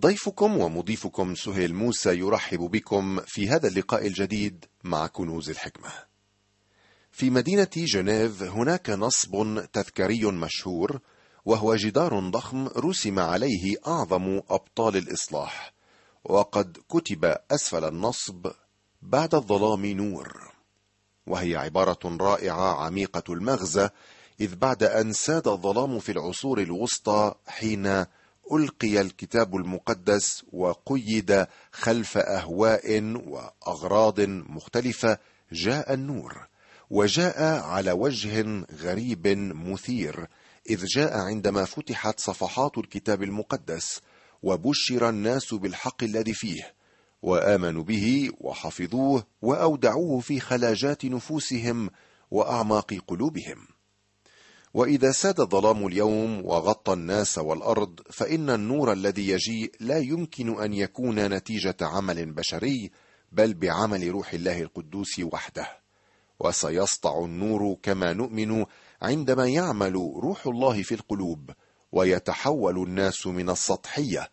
ضيفكم ومضيفكم سهيل موسى يرحب بكم في هذا اللقاء الجديد مع كنوز الحكمة. في مدينة جنيف هناك نصب تذكاري مشهور وهو جدار ضخم رسم عليه أعظم أبطال الإصلاح، وقد كتب أسفل النصب بعد الظلام نور. وهي عبارة رائعة عميقة المغزى إذ بعد أن ساد الظلام في العصور الوسطى حين ألقي الكتاب المقدس وقيد خلف أهواء وأغراض مختلفة جاء النور وجاء على وجه غريب مثير إذ جاء عندما فتحت صفحات الكتاب المقدس وبشر الناس بالحق الذي فيه وآمنوا به وحفظوه وأودعوه في خلاجات نفوسهم وأعماق قلوبهم. وإذا ساد الظلام اليوم وغطى الناس والأرض فإن النور الذي يجيء لا يمكن أن يكون نتيجة عمل بشري بل بعمل روح الله القدوس وحده. وسيسطع النور كما نؤمن عندما يعمل روح الله في القلوب ويتحول الناس من السطحية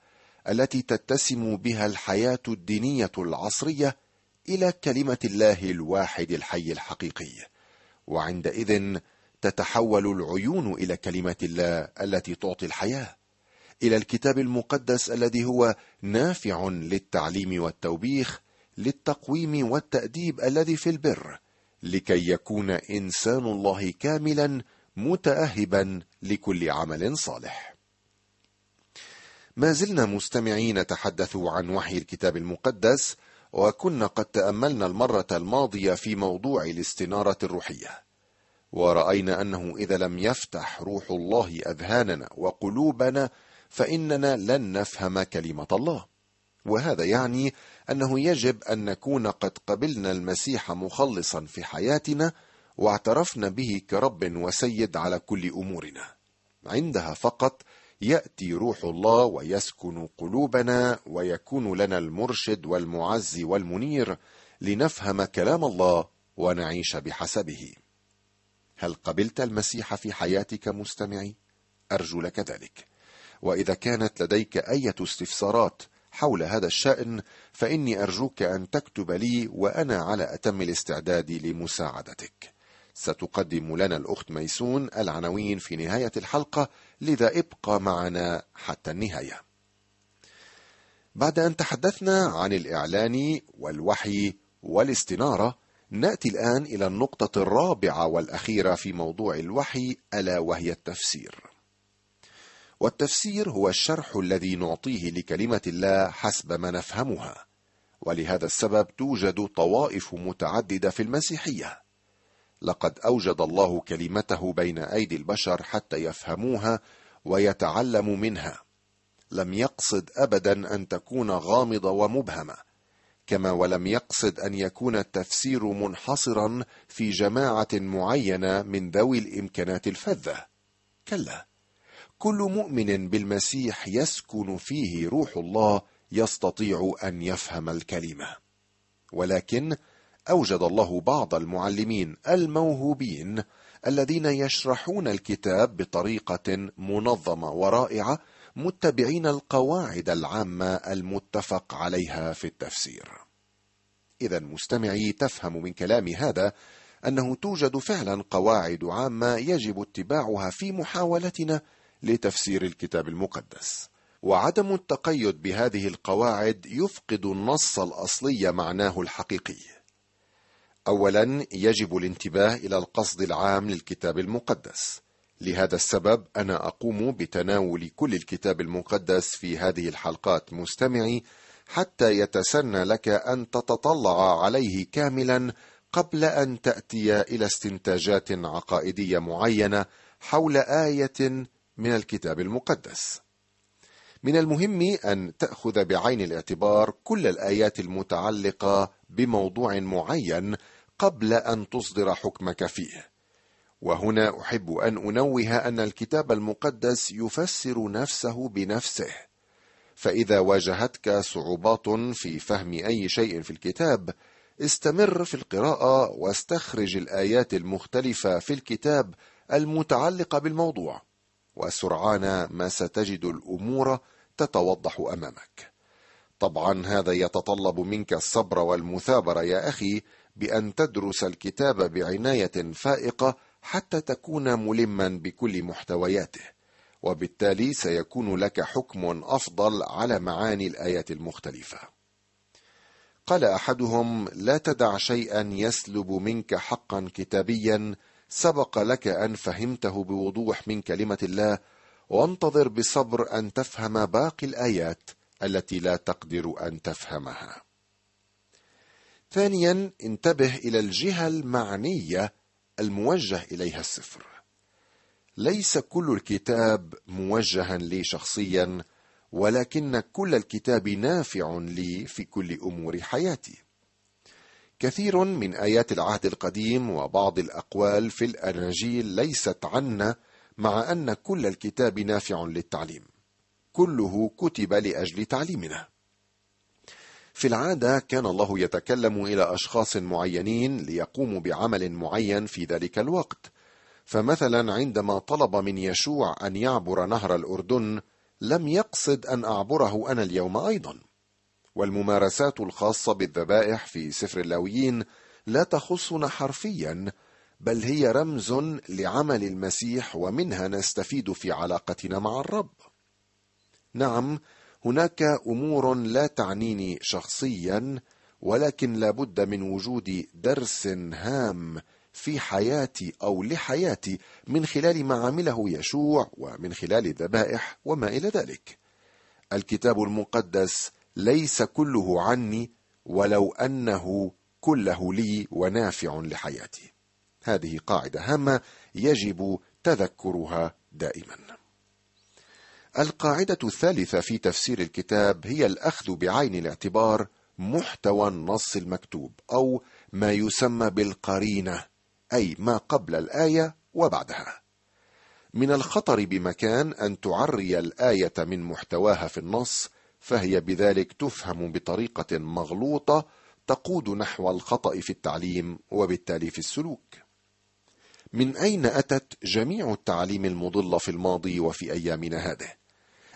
التي تتسم بها الحياة الدينية العصرية إلى كلمة الله الواحد الحي الحقيقي. وعندئذ تتحول العيون إلى كلمه الله التي تعطي الحياة إلى الكتاب المقدس الذي هو نافع للتعليم والتوبيخ للتقويم والتأديب الذي في البر لكي يكون إنسان الله كاملا متاهبا لكل عمل صالح. ما زلنا مستمعين نتحدث عن وحي الكتاب المقدس وكنا قد تأملنا المرة الماضية في موضوع الاستنارة الروحية. ورأينا أنه إذا لم يفتح روح الله أذهاننا وقلوبنا فإننا لن نفهم كلمة الله. وهذا يعني أنه يجب أن نكون قد قبلنا المسيح مخلصا في حياتنا واعترفنا به كرب وسيد على كل أمورنا. عندها فقط يأتي روح الله ويسكن قلوبنا ويكون لنا المرشد والمعز والمنير لنفهم كلام الله ونعيش بحسبه. هل قبلت المسيح في حياتك مستمعي؟ أرجو لك ذلك. وإذا كانت لديك إيه استفسارات حول هذا الشأن فإني أرجوك أن تكتب لي وأنا على أتم الاستعداد لمساعدتك. ستقدم لنا الأخت ميسون العناوين في نهاية الحلقة لذا ابقى معنا حتى النهاية. بعد أن تحدثنا عن الإعلان والوحي والاستنارة نأتي الآن إلى النقطة الرابعة والأخيرة في موضوع الوحي ألا وهي التفسير. والتفسير هو الشرح الذي نعطيه لكلمة الله حسب ما نفهمها ولهذا السبب توجد طوائف متعددة في المسيحية. لقد أوجد الله كلمته بين أيدي البشر حتى يفهموها ويتعلموا منها. لم يقصد ابدا أن تكون غامضة ومبهمة. كما ولم يقصد أن يكون التفسير منحصرا في جماعة معينة من ذوي الإمكانات الفذة. كلا كل مؤمن بالمسيح يسكن فيه روح الله يستطيع أن يفهم الكلمة. ولكن أوجد الله بعض المعلمين الموهوبين الذين يشرحون الكتاب بطريقة منظمة ورائعة متبعين القواعد العامة المتفق عليها في التفسير. اذا مستمعي تفهم من كلامي هذا أنه توجد فعلا قواعد عامة يجب اتباعها في محاولتنا لتفسير الكتاب المقدس. وعدم التقيد بهذه القواعد يفقد النص الأصلي معناه الحقيقي. اولا يجب الانتباه إلى القصد العام للكتاب المقدس. لهذا السبب أنا أقوم بتناول كل الكتاب المقدس في هذه الحلقات مستمعي حتى يتسنى لك أن تتطلع عليه كاملا قبل أن تأتي إلى استنتاجات عقائدية معينة حول آية من الكتاب المقدس. من المهم أن تأخذ بعين الاعتبار كل الآيات المتعلقة بموضوع معين قبل أن تصدر حكمك فيه. وهنا أحب أن أنوه أن الكتاب المقدس يفسر نفسه بنفسه. فإذا واجهتك صعوبات في فهم أي شيء في الكتاب استمر في القراءة واستخرج الآيات المختلفة في الكتاب المتعلقة بالموضوع وسرعان ما ستجد الأمور تتوضح أمامك. طبعا هذا يتطلب منك الصبر والمثابرة يا أخي بأن تدرس الكتاب بعناية فائقة حتى تكون ملما بكل محتوياته وبالتالي سيكون لك حكم أفضل على معاني الآيات المختلفة. قال أحدهم لا تدع شيئا يسلب منك حقا كتابيا سبق لك أن فهمته بوضوح من كلمة الله وانتظر بصبر أن تفهم باقي الآيات التي لا تقدر أن تفهمها. ثانيا انتبه إلى الجهة المعنية الموجه إليها السفر ليس كل الكتاب موجها لي شخصيا ولكن كل الكتاب نافع لي في كل أمور حياتي. كثير من آيات العهد القديم وبعض الأقوال في الأناجيل ليست عنا مع أن كل الكتاب نافع للتعليم. كله كتب لأجل تعليمنا. في العادة كان الله يتكلم إلى أشخاص معينين ليقوموا بعمل معين في ذلك الوقت. فمثلا عندما طلب من يشوع أن يعبر نهر الأردن لم يقصد أن أعبره أنا اليوم أيضا. والممارسات الخاصة بالذبائح في سفر اللاويين لا تخصنا حرفيا بل هي رمز لعمل المسيح ومنها نستفيد في علاقتنا مع الرب. نعم هناك أمور لا تعنيني شخصيا ولكن لابد من وجود درس هام في حياتي أو لحياتي من خلال ما عمله يشوع ومن خلال الذبائح وما إلى ذلك. الكتاب المقدس ليس كله عني ولو أنه كله لي ونافع لحياتي. هذه قاعدة هامة يجب تذكرها دائما. القاعدة الثالثة في تفسير الكتاب هي الأخذ بعين الاعتبار محتوى النص المكتوب أو ما يسمى بالقرينة أي ما قبل الآية وبعدها. من الخطر بمكان أن تعري الآية من محتواها في النص فهي بذلك تفهم بطريقة مغلوطة تقود نحو الخطأ في التعليم وبالتالي في السلوك. من أين أتت جميع التعاليم المضلة في الماضي وفي أيامنا هذه؟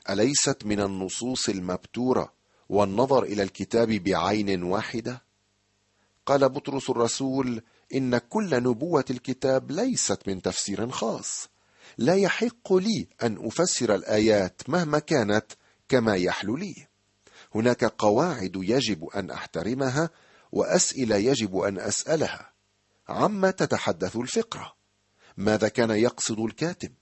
أليست من النصوص المبتورة والنظر إلى الكتاب بعين واحدة؟ قال بطرس الرسول إن كل نبوة الكتاب ليست من تفسير خاص. لا يحق لي أن أفسر الآيات مهما كانت كما يحلو لي. هناك قواعد يجب أن أحترمها وأسئلة يجب أن أسألها. عما تتحدث الفقرة؟ ماذا كان يقصد الكاتب؟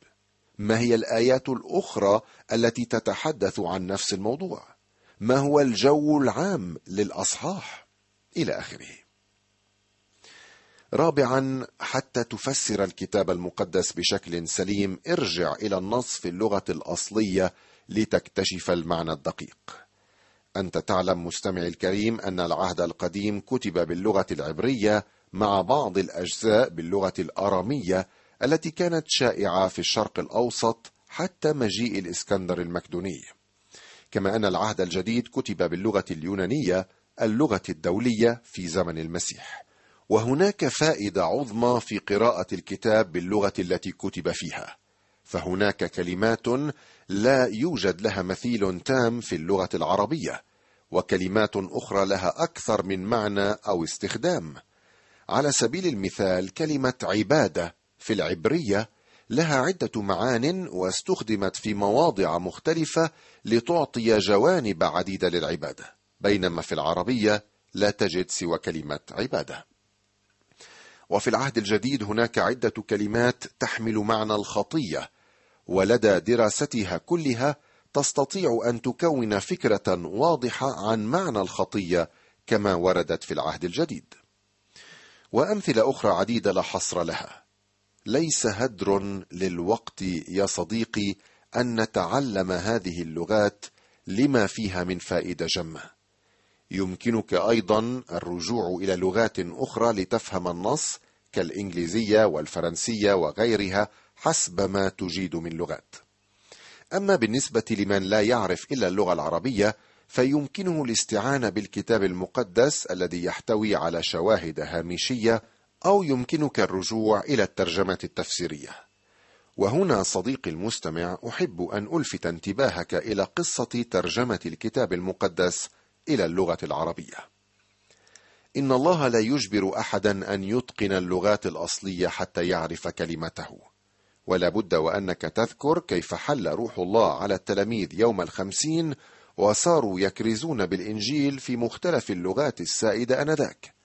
ما هي الآيات الأخرى التي تتحدث عن نفس الموضوع؟ ما هو الجو العام للأصحاح؟ إلى آخره. رابعا حتى تفسر الكتاب المقدس بشكل سليم ارجع إلى النص في اللغة الأصلية لتكتشف المعنى الدقيق. أنت تعلم مستمعي الكريم أن العهد القديم كتب باللغة العبرية مع بعض الأجزاء باللغة الأرامية التي كانت شائعة في الشرق الأوسط حتى مجيء الإسكندر المكدوني. كما أن العهد الجديد كتب باللغة اليونانية اللغة الدولية في زمن المسيح. وهناك فائدة عظمى في قراءة الكتاب باللغة التي كتب فيها. فهناك كلمات لا يوجد لها مثيل تام في اللغة العربية وكلمات أخرى لها أكثر من معنى أو استخدام. على سبيل المثال كلمة عبادة في العبرية لها عدة معان واستخدمت في مواضع مختلفة لتعطي جوانب عديدة للعبادة. بينما في العربية لا تجد سوى كلمة عبادة. وفي العهد الجديد هناك عدة كلمات تحمل معنى الخطية ولدى دراستها كلها تستطيع أن تكون فكرة واضحة عن معنى الخطية كما وردت في العهد الجديد. وأمثلة أخرى عديدة لا حصر لها. ليس هدر للوقت يا صديقي أن نتعلم هذه اللغات لما فيها من فائدة جمة. يمكنك أيضا الرجوع إلى لغات أخرى لتفهم النص كالإنجليزية والفرنسية وغيرها حسب ما تجيد من لغات. أما بالنسبة لمن لا يعرف إلا اللغة العربية فيمكنه الاستعانة بالكتاب المقدس الذي يحتوي على شواهد هامشية أو يمكنك الرجوع إلى الترجمة التفسيرية. وهنا صديقي المستمع أحب أن ألفت انتباهك إلى قصة ترجمة الكتاب المقدس إلى اللغة العربية. إن الله لا يجبر احدا أن يتقن اللغات الأصلية حتى يعرف كلمته. ولا بد وأنك تذكر كيف حل روح الله على التلاميذ يوم الخمسين وصاروا يكرزون بالإنجيل في مختلف اللغات السائدة آنذاك.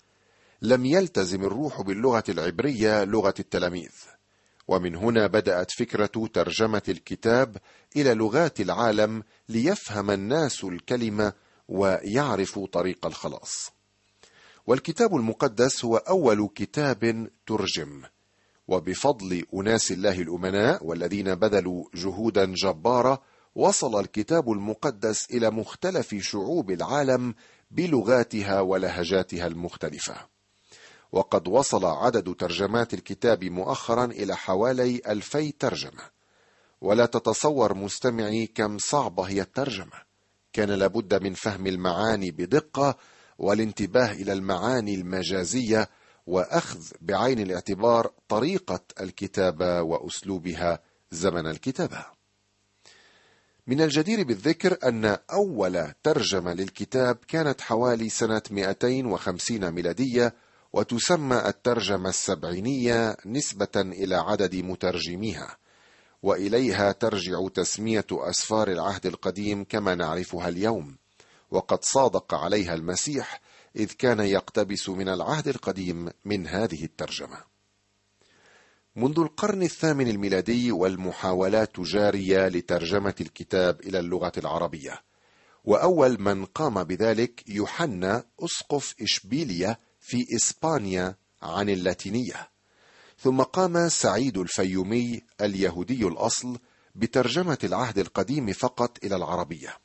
لم يلتزم الروح باللغة العبرية لغة التلاميذ. ومن هنا بدأت فكرة ترجمة الكتاب إلى لغات العالم ليفهم الناس الكلمة ويعرفوا طريق الخلاص. والكتاب المقدس هو أول كتاب ترجم. وبفضل أناس الله الأمناء والذين بذلوا جهودا جبارة وصل الكتاب المقدس إلى مختلف شعوب العالم بلغاتها ولهجاتها المختلفة. وقد وصل عدد ترجمات الكتاب مؤخرا إلى حوالي ألفي ترجمة. ولا تتصور مستمعي كم صعبة هي الترجمة. كان لابد من فهم المعاني بدقة والانتباه إلى المعاني المجازية وأخذ بعين الاعتبار طريقة الكتابة وأسلوبها زمن الكتابة. من الجدير بالذكر أن أول ترجمة للكتاب كانت حوالي سنة 250 ميلادية وتسمى الترجمة السبعينية نسبة إلى عدد مترجميها وإليها ترجع تسمية أسفار العهد القديم كما نعرفها اليوم. وقد صادق عليها المسيح إذ كان يقتبس من العهد القديم من هذه الترجمة. منذ القرن الثامن الميلادي والمحاولات جارية لترجمة الكتاب إلى اللغة العربية وأول من قام بذلك يوحنا أسقف اشبيليا في إسبانيا عن اللاتينية. ثم قام سعيد الفيومي اليهودي الأصل بترجمة العهد القديم فقط إلى العربية.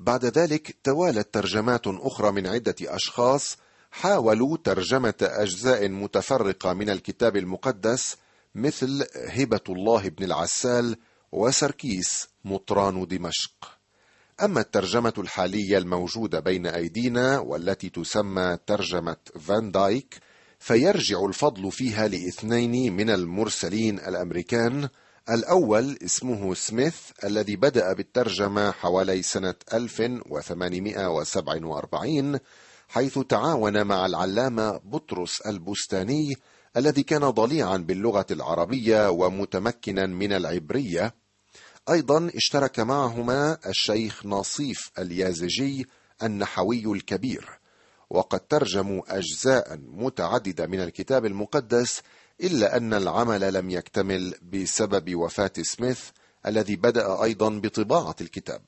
بعد ذلك توالت ترجمات أخرى من عدة أشخاص حاولوا ترجمة أجزاء متفرقة من الكتاب المقدس مثل هبة الله بن العسال وسركيس مطران دمشق. أما الترجمة الحالية الموجودة بين أيدينا والتي تسمى ترجمة فان دايك فيرجع الفضل فيها لاثنين من المرسلين الأمريكان. الأول اسمه سميث الذي بدأ بالترجمة حوالي سنة 1847 حيث تعاون مع العلامة بطرس البستاني الذي كان ضليعا باللغة العربية ومتمكنا من العبرية. أيضا اشترك معهما الشيخ ناصيف اليازجي النحوي الكبير وقد ترجموا أجزاء متعددة من الكتاب المقدس إلا أن العمل لم يكتمل بسبب وفاة سميث الذي بدأ أيضا بطباعة الكتاب.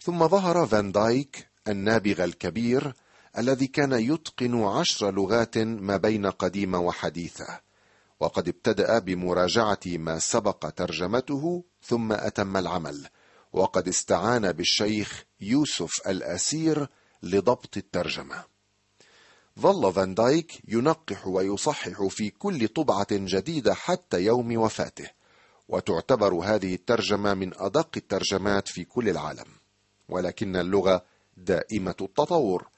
ثم ظهر فان دايك النابغة الكبير الذي كان يتقن عشر لغات ما بين قديمة وحديثة. وقد ابتدأ بمراجعة ما سبق ترجمته ثم أتم العمل وقد استعان بالشيخ يوسف الأسير لضبط الترجمة. ظل فان دايك ينقح ويصحح في كل طبعة جديدة حتى يوم وفاته وتعتبر هذه الترجمة من أدق الترجمات في كل العالم ولكن اللغة دائمة التطور.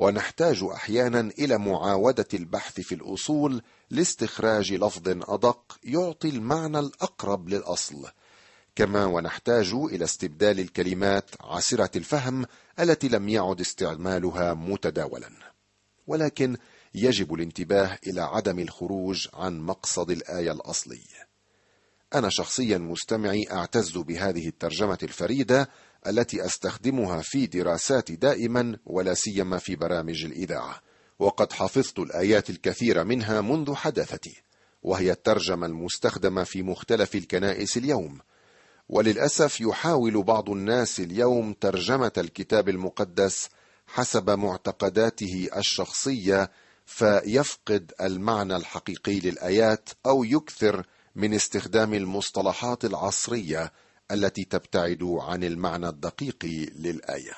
ونحتاج أحيانا إلى معاودة البحث في الأصول لاستخراج لفظ أدق يعطي المعنى الأقرب للأصل. كما ونحتاج إلى استبدال الكلمات عسره الفهم التي لم يعد استعمالها متداولا. ولكن يجب الانتباه إلى عدم الخروج عن مقصد الآية الأصلي. أنا شخصيا مستمعي أعتز بهذه الترجمة الفريدة التي أستخدمها في دراساتي دائما ولا سيما في برامج الإذاعة. وقد حفظت الآيات الكثيره منها منذ حداثتي وهي الترجمة المستخدمة في مختلف الكنائس اليوم. وللأسف يحاول بعض الناس اليوم ترجمة الكتاب المقدس حسب معتقداته الشخصية فيفقد المعنى الحقيقي للآيات أو يكثر من استخدام المصطلحات العصرية التي تبتعد عن المعنى الدقيق للآية.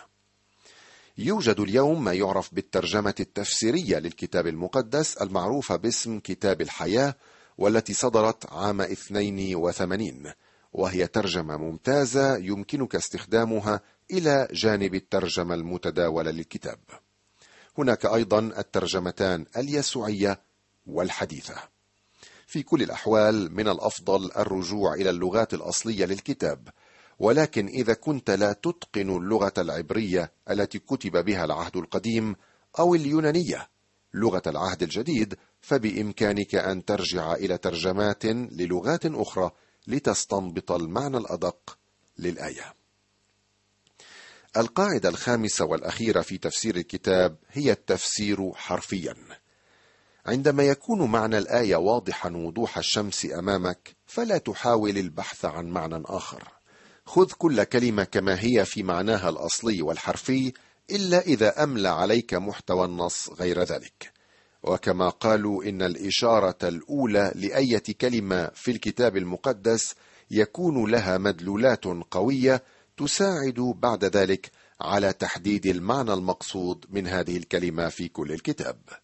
يوجد اليوم ما يعرف بالترجمة التفسيرية للكتاب المقدس المعروفه باسم كتاب الحياة والتي صدرت عام 82 وهي ترجمة ممتازة يمكنك استخدامها إلى جانب الترجمة المتداولة للكتاب. هناك أيضا الترجمتان اليسوعية والحديثة. في كل الأحوال من الأفضل الرجوع إلى اللغات الأصلية للكتاب ولكن إذا كنت لا تتقن اللغة العبرية التي كتب بها العهد القديم أو اليونانية لغة العهد الجديد فبإمكانك أن ترجع إلى ترجمات للغات أخرى لتستنبط المعنى الأدق للآية. القاعدة الخامسة والأخيرة في تفسير الكتاب هي التفسير حرفيا. عندما يكون معنى الآية واضحا وضوح الشمس أمامك فلا تحاول البحث عن معنى آخر. خذ كل كلمة كما هي في معناها الأصلي والحرفي إلا إذا أملى عليك محتوى النص غير ذلك. وكما قالوا إن الإشارة الأولى لأية كلمة في الكتاب المقدس يكون لها مدلولات قوية تساعد بعد ذلك على تحديد المعنى المقصود من هذه الكلمة في كل الكتاب.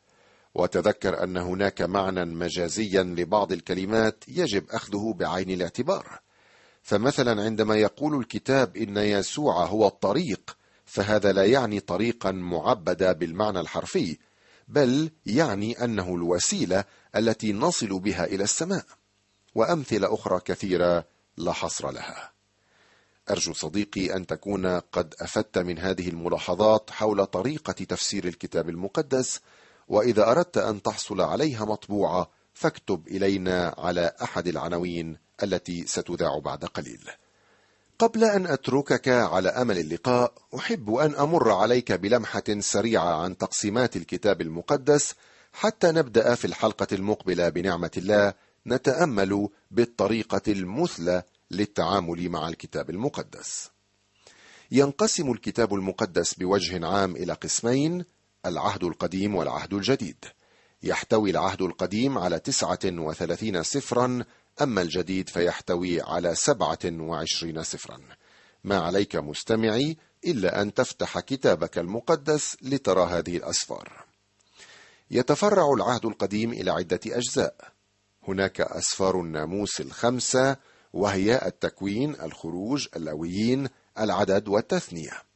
وتذكر أن هناك معنى مجازيا لبعض الكلمات يجب أخذه بعين الاعتبار. فمثلا عندما يقول الكتاب إن يسوع هو الطريق فهذا لا يعني طريقا معبدا بالمعنى الحرفي بل يعني أنه الوسيلة التي نصل بها إلى السماء وأمثلة أخرى كثيرة لا حصر لها أرجو صديقي أن تكون قد أفدت من هذه الملاحظات حول طريقة تفسير الكتاب المقدس وإذا أردت أن تحصل عليها مطبوعة فاكتب إلينا على أحد العناوين التي ستذاع بعد قليل. قبل أن أتركك على أمل اللقاء أحب أن أمر عليك بلمحة سريعة عن تقسيمات الكتاب المقدس حتى نبدأ في الحلقة المقبلة بنعمة الله نتأمل بالطريقة المثلى للتعامل مع الكتاب المقدس. ينقسم الكتاب المقدس بوجه عام إلى قسمين العهد القديم والعهد الجديد. يحتوي العهد القديم على تسعة وثلاثين سفرا أما الجديد فيحتوي على سبعة وعشرين سفرا. ما عليك مستمعي إلا أن تفتح كتابك المقدس لترى هذه الأسفار. يتفرع العهد القديم إلى عدة أجزاء. هناك أسفار الناموس الخمسة وهي التكوين الخروج اللويين العدد والتثنية.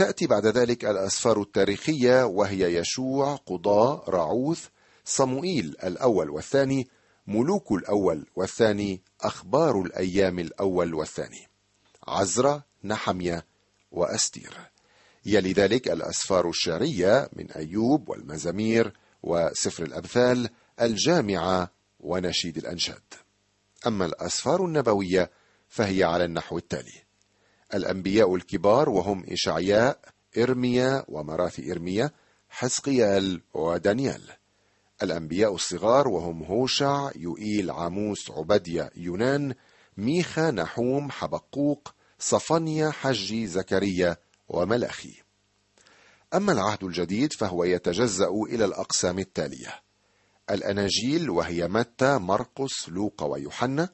تأتي بعد ذلك الأسفار التاريخية وهي يشوع قضاء رعوث صموئيل الأول والثاني ملوك الأول والثاني أخبار الأيام الأول والثاني. عزرة نحمية وأستير. يلي ذلك الأسفار الشعرية من أيوب والمزامير وسفر الأمثال الجامعة ونشيد الأنشاد. أما الأسفار النبوية فهي على النحو التالي. الأنبياء الكبار وهم إشعياء إرميا ومراثي إرميا حزقيال ودانيال. الأنبياء الصغار وهم هوشع يؤيل عاموس عبدية يونان ميخا نحوم حبقوق صفنيا حجي زكريا وملأخي. أما العهد الجديد فهو يتجزأ إلى الأقسام التالية. الأناجيل وهي متى مرقس لوقا ويوحنا.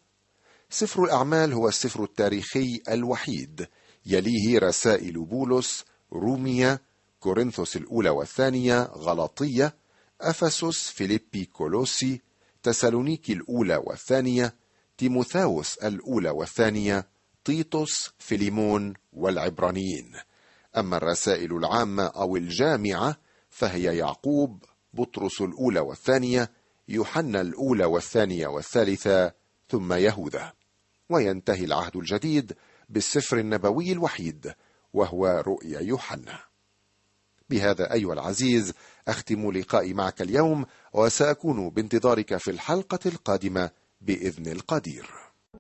سفر الأعمال هو السفر التاريخي الوحيد. يليه رسائل بولس روميا كورنثوس الأولى والثانية غلطية أفسس فيليبي كولوسي تسالونيكي الأولى والثانية تيموثاوس الأولى والثانية تيتوس فيليمون والعبرانيين. أما الرسائل العامة أو الجامعة فهي يعقوب بطرس الأولى والثانية يوحنا الأولى والثانية والثالثة ثم يهوذا. وينتهي العهد الجديد بالسفر النبوي الوحيد وهو رؤيا يوحنا. بهذا أيها العزيز أختم لقائي معك اليوم وسأكون بانتظارك في الحلقة القادمة بإذن القدير.